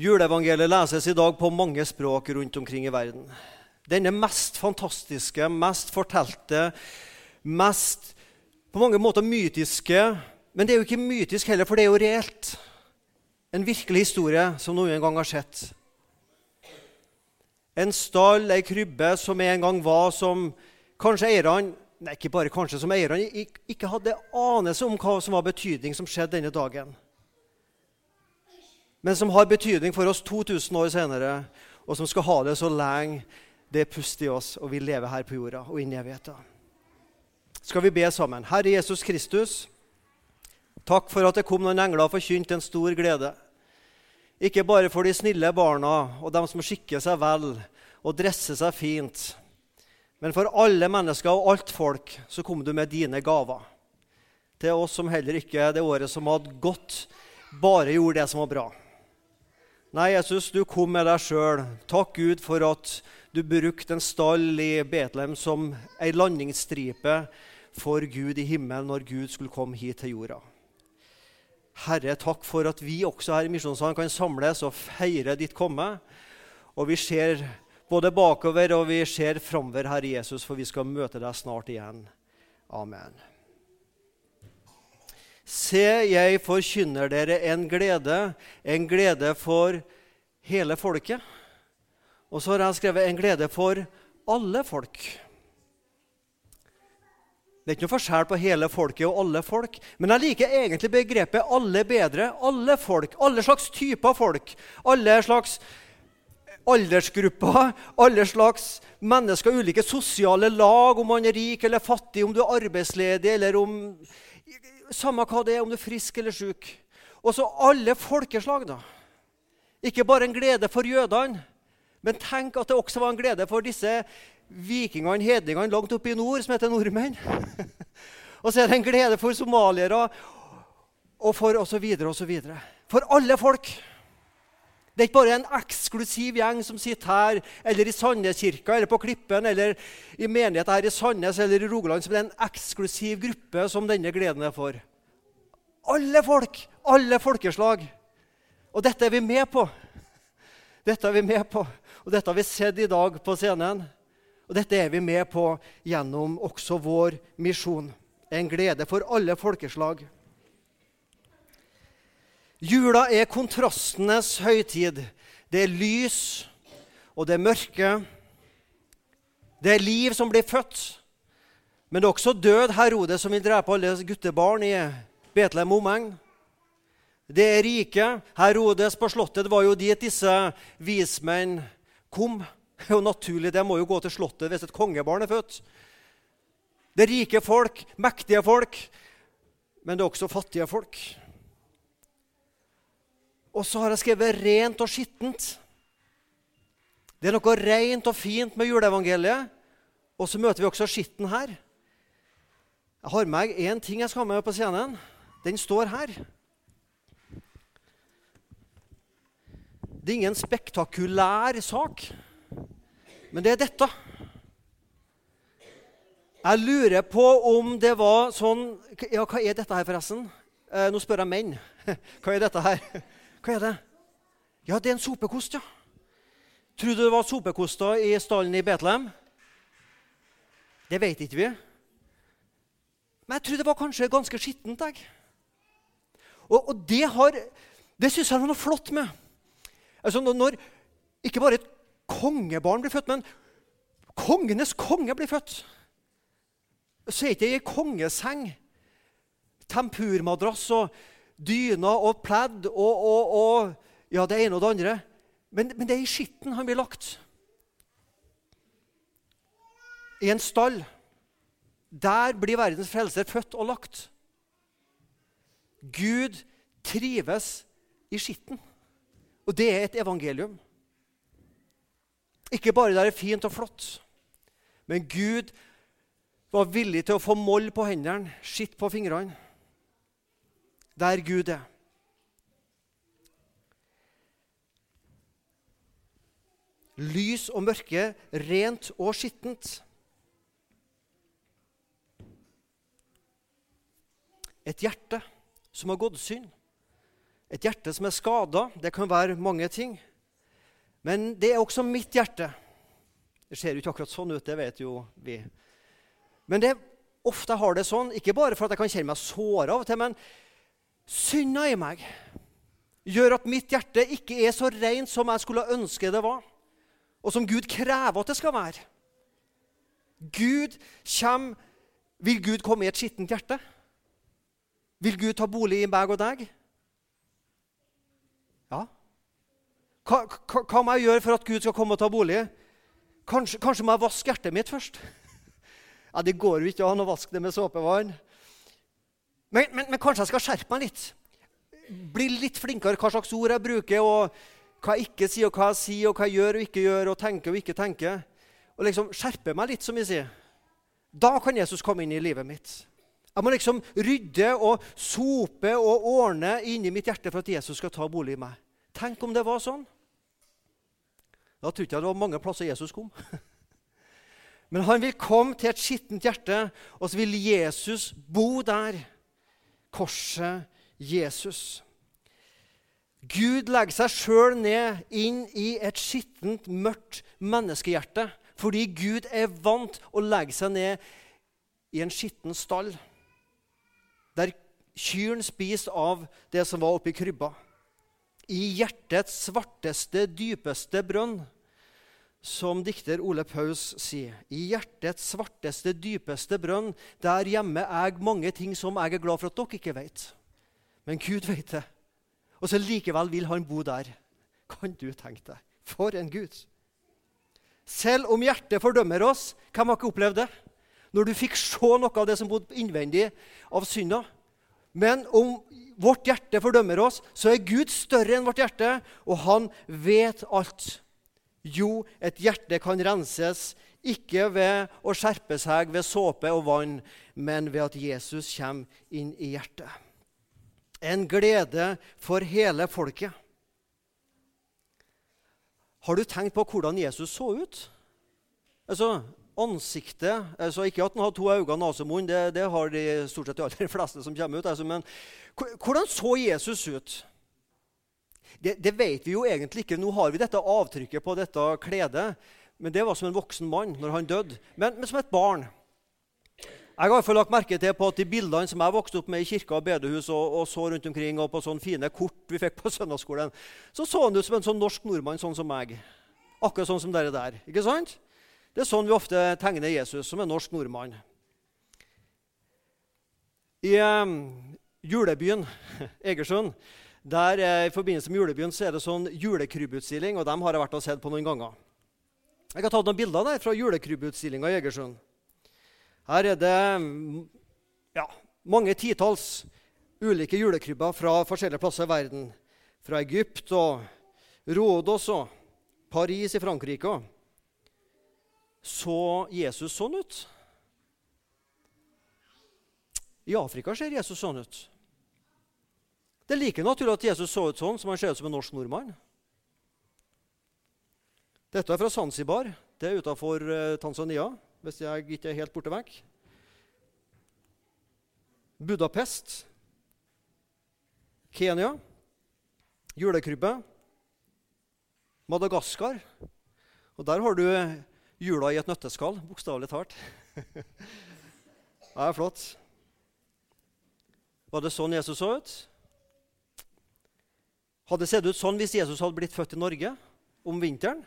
Juleevangeliet leses i dag på mange språk rundt omkring i verden. Denne mest fantastiske, mest fortelte, mest på mange måter mytiske Men det er jo ikke mytisk heller, for det er jo reelt. En virkelig historie som noen gang har sett. En stall, ei krybbe, som en gang var som kanskje eierne Nei, ikke bare kanskje, som eierne ikke hadde anelse om hva som var betydning som skjedde denne dagen men som har betydning for oss 2000 år senere, og som skal ha det så lenge det er pust i oss, og vi lever her på jorda og inn i evigheten. Skal vi be sammen? Herre Jesus Kristus, takk for at det kom noen engler og forkynte en stor glede. Ikke bare for de snille barna og dem som skikker seg vel og dresser seg fint, men for alle mennesker og alt folk så kom du med dine gaver. Til oss som heller ikke det året som hadde gått, bare gjorde det som var bra. Nei, Jesus, du kom med deg sjøl. Takk, Gud, for at du brukte en stall i Betlehem som ei landingsstripe for Gud i himmelen når Gud skulle komme hit til jorda. Herre, takk for at vi også her i Misjonssalen kan samles og feire ditt komme. Og vi ser både bakover og vi ser framover, Herre Jesus, for vi skal møte deg snart igjen. Amen. Se, jeg forkynner dere en glede, en glede for hele folket. Og så har jeg skrevet en glede for alle folk. Det er ikke noe forskjell på hele folket og alle folk. Men jeg liker egentlig begrepet 'alle' bedre. Alle folk, alle slags typer folk. Alle slags aldersgrupper, alle slags mennesker, ulike sosiale lag, om man er rik eller fattig, om du er arbeidsledig eller om samme hva det er, om du er frisk eller syk. Og så alle folkeslag, da. Ikke bare en glede for jødene, men tenk at det også var en glede for disse vikingene, hedningene langt oppe i nord, som heter nordmenn. og så er det en glede for somaliere og for osv. osv. For alle folk. Det er ikke bare en eksklusiv gjeng som sitter her eller i Sandneskirka eller på Klippen eller i menigheten her i Sandnes eller i Rogaland, som er en eksklusiv gruppe som denne gleden er for. Alle folk, alle folkeslag. Og dette er vi med på. Dette er vi med på, og dette har vi sett i dag på scenen. Og dette er vi med på gjennom også vår misjon. En glede for alle folkeslag. Jula er kontrastenes høytid. Det er lys, og det er mørke. Det er liv som blir født. Men det er også død Herodes som vil drepe alle guttebarn i Betlehem omegn. Det er rike. Herodes på slottet var jo dit disse vismenn kom. Det er jo naturlig, det må jo gå til slottet hvis et kongebarn er født. Det er rike folk, mektige folk, men det er også fattige folk. Og så har jeg skrevet 'rent og skittent'. Det er noe rent og fint med juleevangeliet. Og så møter vi også skitten her. Jeg har med meg én ting jeg skal ha med på scenen. Den står her. Det er ingen spektakulær sak, men det er dette. Jeg lurer på om det var sånn Ja, hva er dette her, forresten? Eh, nå spør jeg menn. Hva er dette her? Hva er det? Ja, det er en sopekost, ja. Tror du det var sopekoster i stallen i Betlehem? Det vet ikke vi. Men jeg tror det var kanskje ganske skittent. Jeg. Og, og det har, det syns jeg er noe flott med. Altså når ikke bare et kongebarn blir født, men kongenes konge blir født, så er det ikke ei kongeseng, tempurmadrass og dyner og pledd og, og, og, ja, det ene og det andre. Men, men det er i skitten han blir lagt. I en stall. Der blir verdens frelser født og lagt. Gud trives i skitten. Og det er et evangelium. Ikke bare det er fint og flott, men Gud var villig til å få moll på hendene, skitt på fingrene der Gud er. Lys og mørke, rent og skittent. Et hjerte som har gått. Et hjerte som er skada. Det kan være mange ting. Men det er også mitt hjerte. Det ser jo ikke akkurat sånn ut, det vet jo vi. Men det, ofte har det sånn, ikke bare for at jeg kan kjenne meg såra av og til, men synda i meg gjør at mitt hjerte ikke er så rent som jeg skulle ønske det var, og som Gud krever at det skal være. Gud kommer, Vil Gud komme i et skittent hjerte? Vil Gud ta bolig i meg og deg? Ja. Hva, hva, må jeg gjøre for at Gud skal komme og ta bolig? Kanskje, kanskje må jeg vaske hjertet mitt først? Ja, Det går jo ikke an å vaske det med såpevann. Men, men, men kanskje jeg skal skjerpe meg litt? Bli litt flinkere hva slags ord jeg bruker, og hva jeg ikke sier, og hva jeg sier, og hva jeg gjør og ikke gjør, og tenker og ikke tenker og liksom skjerpe meg litt, som vi sier, da kan Jesus komme inn i livet mitt. Jeg må liksom rydde og sope og ordne inni mitt hjerte for at Jesus skal ta bolig i meg. Tenk om det var sånn. Da tror ikke jeg det var mange plasser Jesus kom. Men han vil komme til et skittent hjerte, og så vil Jesus bo der. Korset Jesus. Gud legger seg sjøl ned inn i et skittent, mørkt menneskehjerte fordi Gud er vant å legge seg ned i en skitten stall, der kyrne spiser av det som var oppi krybba. I hjertets svarteste, dypeste brønn, som dikter Ole Paus sier. I hjertets svarteste, dypeste brønn, der gjemmer jeg mange ting som jeg er glad for at dere ikke vet. Men Gud vet det. Og så likevel vil han bo der. Kan du tenke deg? For en Gud! Selv om hjertet fordømmer oss, hvem har ikke opplevd det? Når du fikk se noe av det som bodde innvendig av synda. Men om vårt hjerte fordømmer oss, så er Gud større enn vårt hjerte, og han vet alt. Jo, et hjerte kan renses ikke ved å skjerpe seg ved såpe og vann, men ved at Jesus kommer inn i hjertet. En glede for hele folket. Har du tenkt på hvordan Jesus så ut? Altså, Ansiktet altså Ikke at han har to øyne, nese og munn, det, det, har de stort sett de aller fleste som kommer ut. Altså, men hvordan så Jesus ut? Det, det, vet vi jo egentlig ikke. Nå har vi dette avtrykket på dette kledet. Men det var som en voksen mann når han døde. Men, men som et barn. Jeg har i lagt merke til på at de bildene som jeg vokste opp med i kirka og bedehus, og, og, så rundt omkring, og på sånne fine kort vi fikk på søndagsskolen, så så han ut som en sånn norsk nordmann, sånn som meg. Akkurat sånn som dere der. Ikke sant? Det er sånn vi ofte tegner Jesus, som en norsk nordmann. I um, julebyen Egersund der eh, I forbindelse med julebyen så er det sånn julekrybbutstilling, og dem har jeg vært og sett på noen ganger. Jeg har tatt noen bilder der fra julekrybbutstillinga i Egersund. Her er det ja, mange titalls ulike julekrybber fra forskjellige plasser i verden. Fra Egypt og Rådås og Paris i Frankrike. Så Jesus sånn ut? I Afrika ser Jesus sånn ut. Det er like naturlig at Jesus så ut sånn som han ser ut som en norsk nordmann. Dette er fra Zanzibar. Det er utafor eh, Tanzania hvis jeg ikke er helt borte vekk. Budapest, Kenya, julekrybbe, Madagaskar. Og der har du jula i et nøtteskall, bokstavelig talt. det er flott. Var det sånn Jesus så ut? Hadde det sett ut sånn hvis Jesus hadde blitt født i Norge om vinteren?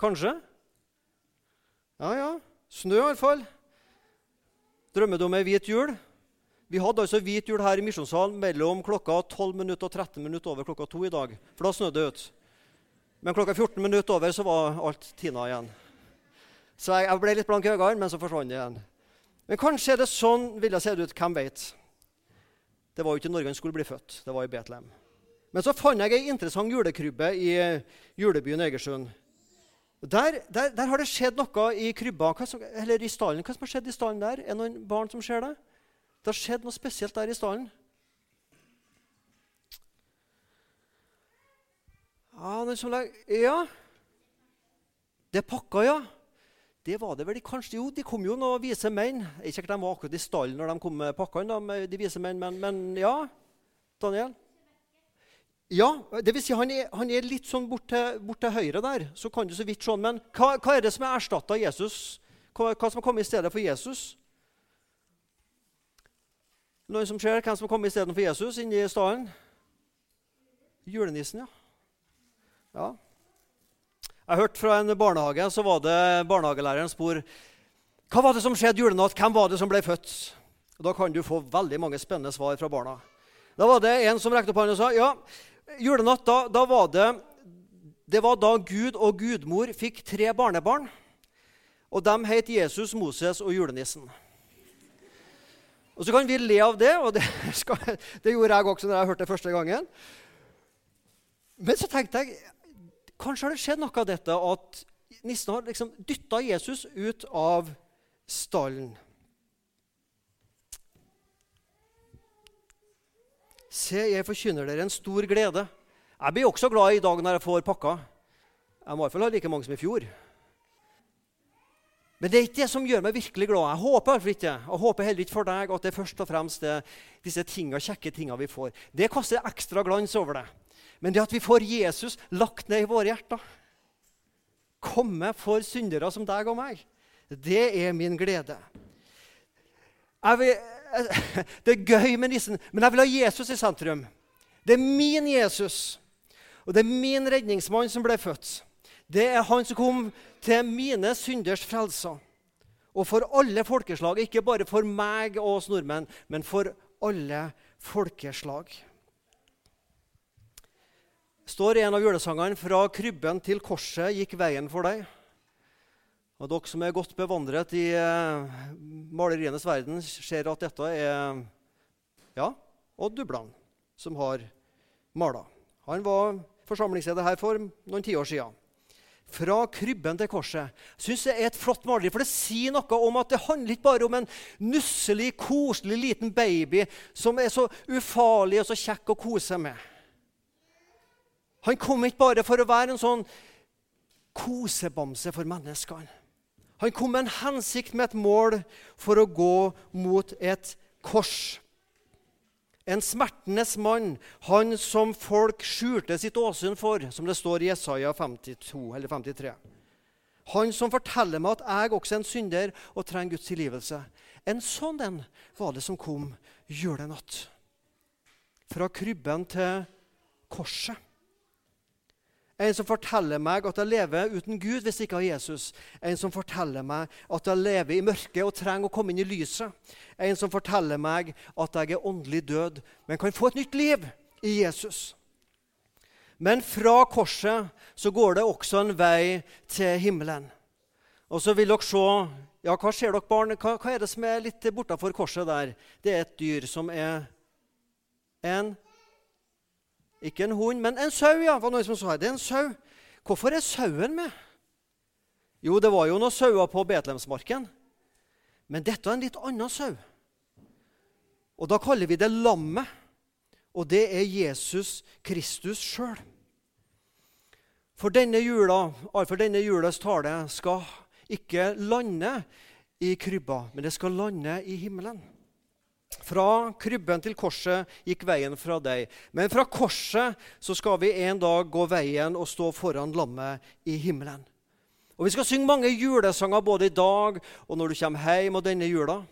Kanskje? Ja, ja. Snø, iallfall. Drømmer du om ei hvit jul? Vi hadde altså hvit jul her i Misjonssalen mellom klokka 12 minutter og 13 minutter over klokka 2 i dag. For da snødde det ut. Men klokka 14 minutter over så var alt tina igjen. Så jeg, jeg ble litt blank i øynene, men så forsvant det igjen. Men kanskje er det sånn ville det sett ut. Hvem vet? Det var jo ikke Norge han skulle bli født. Det var i Betlehem. Men så fant jeg ei interessant julekrybbe i julebyen Egersund. Der, der, der, har det skjedd noe i krybba, som, eller i stallen. Hva som har skjedd i stallen der? Er det noen barn som ser det? Det har skjedd noe spesielt der i stallen. Ja, ja. Det er pakka, ja. Det var det vel kanskje Jo, de kom jo noen vise menn. Ikke sikkert de var akkurat i stallen når de kom med pakkene, de vise menn, men, men ja. Daniel? Ja, det vil si han er, han er litt sånn bort til, bort til, høyre der. Så kan du så vidt sånn. Men hva, hva, er det som er erstatta Jesus? Hva, hva, som har kommet i stedet for Jesus? Noen som ser hvem som har kommet i stedet for Jesus inni staden? Julenissen, ja. ja. Jeg hørte fra en barnehage så var det barnehagelæreren spor hva var det som skjedde julenatt. Hvem var det som ble født? Da kan du få veldig mange spennende svar fra barna. Da var det en som rekte opp hånden og sa ja, julenatt da, da var det det var da Gud og gudmor fikk tre barnebarn. Og de het Jesus, Moses og julenissen. Og Så kan vi le av det, og det, skal, det gjorde jeg også når jeg hørte det første gangen. Men så tenkte jeg kanskje har det skjedd noe av dette at nissen har liksom dytta Jesus ut av stallen. Se, jeg forkynner dere en stor glede. Jeg blir også glad i dag når jeg får pakka. Jeg må i hvert fall ha like mange som i fjor. Men det er ikke det som gjør meg virkelig glad. Jeg håper ikke. og håper heller ikke for deg at det er først og fremst det, disse tingene, kjekke tingene vi får. Det kaster ekstra glans over det. Men det at vi får Jesus lagt ned i våre hjerter, komme for syndere som deg og meg, det er min glede. Jeg Vil, det er gøy med nissen, men jeg vil ha Jesus i sentrum. Det er min Jesus, og det er min redningsmann som ble født. Det er han som kom til mine synders frelser. Og for alle folkeslag, ikke bare for meg og oss nordmenn, men for alle folkeslag. står i en av julesangene 'Fra krybben til korset gikk veien for deg'. Og Dere som er godt bevandret i uh, malerienes verden, ser at dette er ja, Odd Dubland som har mala. Han var forsamlingsleder her for noen tiår siden. Fra krybben til korset. Synes jeg er et flott maleri, for Det sier noe om at det handler ikke bare om en nusselig, koselig liten baby som er så ufarlig og så kjekk å kose med. Han kom ikke bare for å være en sånn kosebamse for menneskene. Han kom med en hensikt, med et mål, for å gå mot et kors. En smertenes mann, han som folk skjulte sitt åsyn for, som det står i Jesaja 52, eller 53. Han som forteller meg at jeg også er en synder og trenger Guds tilgivelse. En sånn en var det som kom julenatt. Fra krybben til korset. En som forteller meg at jeg lever uten Gud hvis jeg ikke har Jesus. En som forteller meg at jeg lever i mørket og trenger å komme inn i lyset. En som forteller meg at jeg er åndelig død, men kan få et nytt liv i Jesus. Men fra korset så går det også en vei til himmelen. Og så vil dere se ja, Hva ser dere, barn? Hva, hva er det som er litt bortafor korset der? Det er et dyr som er en ikke en hund, men en sau, ja. var noen som sa. Det er en sau. Hvorfor er sauen med? Jo, det var jo noen sauer på Betlehemsmarken. Men dette er en litt annen sau. Og da kaller vi det lammet. Og det er Jesus Kristus sjøl. For denne jula, for denne julas tale skal ikke lande i krybba, men det skal lande i himmelen. Fra krybben til korset gikk veien fra deg. Men fra korset så skal vi en dag gå veien og stå foran lammet i himmelen. Og Vi skal synge mange julesanger både i dag og når du kommer hjem og denne jula.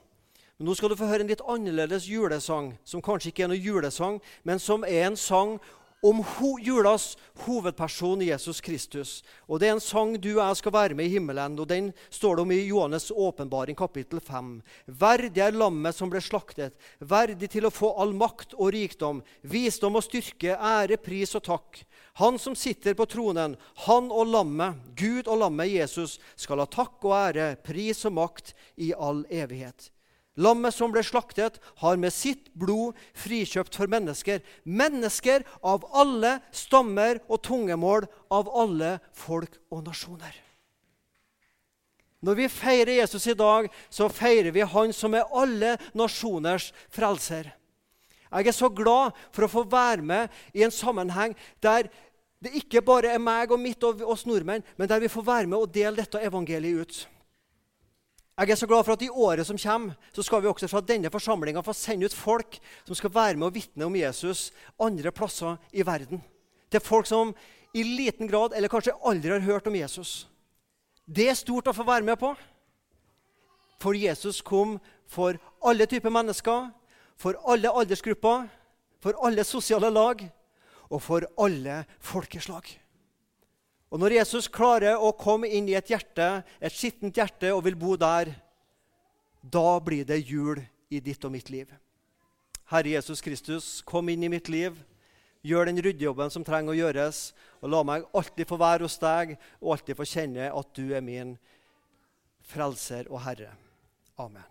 Men nå skal du få høre en litt annerledes julesang, som kanskje ikke er noen julesang, men som er en sang om ho julas hovedperson Jesus Kristus. Og Det er en sang du og jeg skal være med i himmelen, og den står det om i Johannes' åpenbaring, kapittel 5. Verdig er lammet som ble slaktet, verdig til å få all makt og rikdom, visdom og styrke, ære, pris og takk. Han som sitter på tronen, han og lammet, Gud og lammet Jesus, skal ha takk og ære, pris og makt i all evighet. Lammet som ble slaktet, har med sitt blod frikjøpt for mennesker. Mennesker av alle stammer og tungemål, av alle folk og nasjoner. Når vi feirer Jesus i dag, så feirer vi Han som er alle nasjoners frelser. Jeg er så glad for å få være med i en sammenheng der det ikke bare er meg og mitt og oss nordmenn, men der vi får være med og dele dette evangeliet ut. Jeg er så glad for at i året som kommer, så skal vi også fra denne forsamlinga få sende ut folk som skal være med og vitne om Jesus andre plasser i verden. Til folk som i liten grad eller kanskje aldri har hørt om Jesus. Det er stort å få være med på. For Jesus kom for alle typer mennesker, for alle aldersgrupper, for alle sosiale lag og for alle folkeslag. Og Når Jesus klarer å komme inn i et hjerte, et skittent hjerte og vil bo der, da blir det jul i ditt og mitt liv. Herre Jesus Kristus, kom inn i mitt liv. Gjør den ryddejobben som trenger å gjøres. Og la meg alltid få være hos deg og alltid få kjenne at du er min frelser og herre. Amen.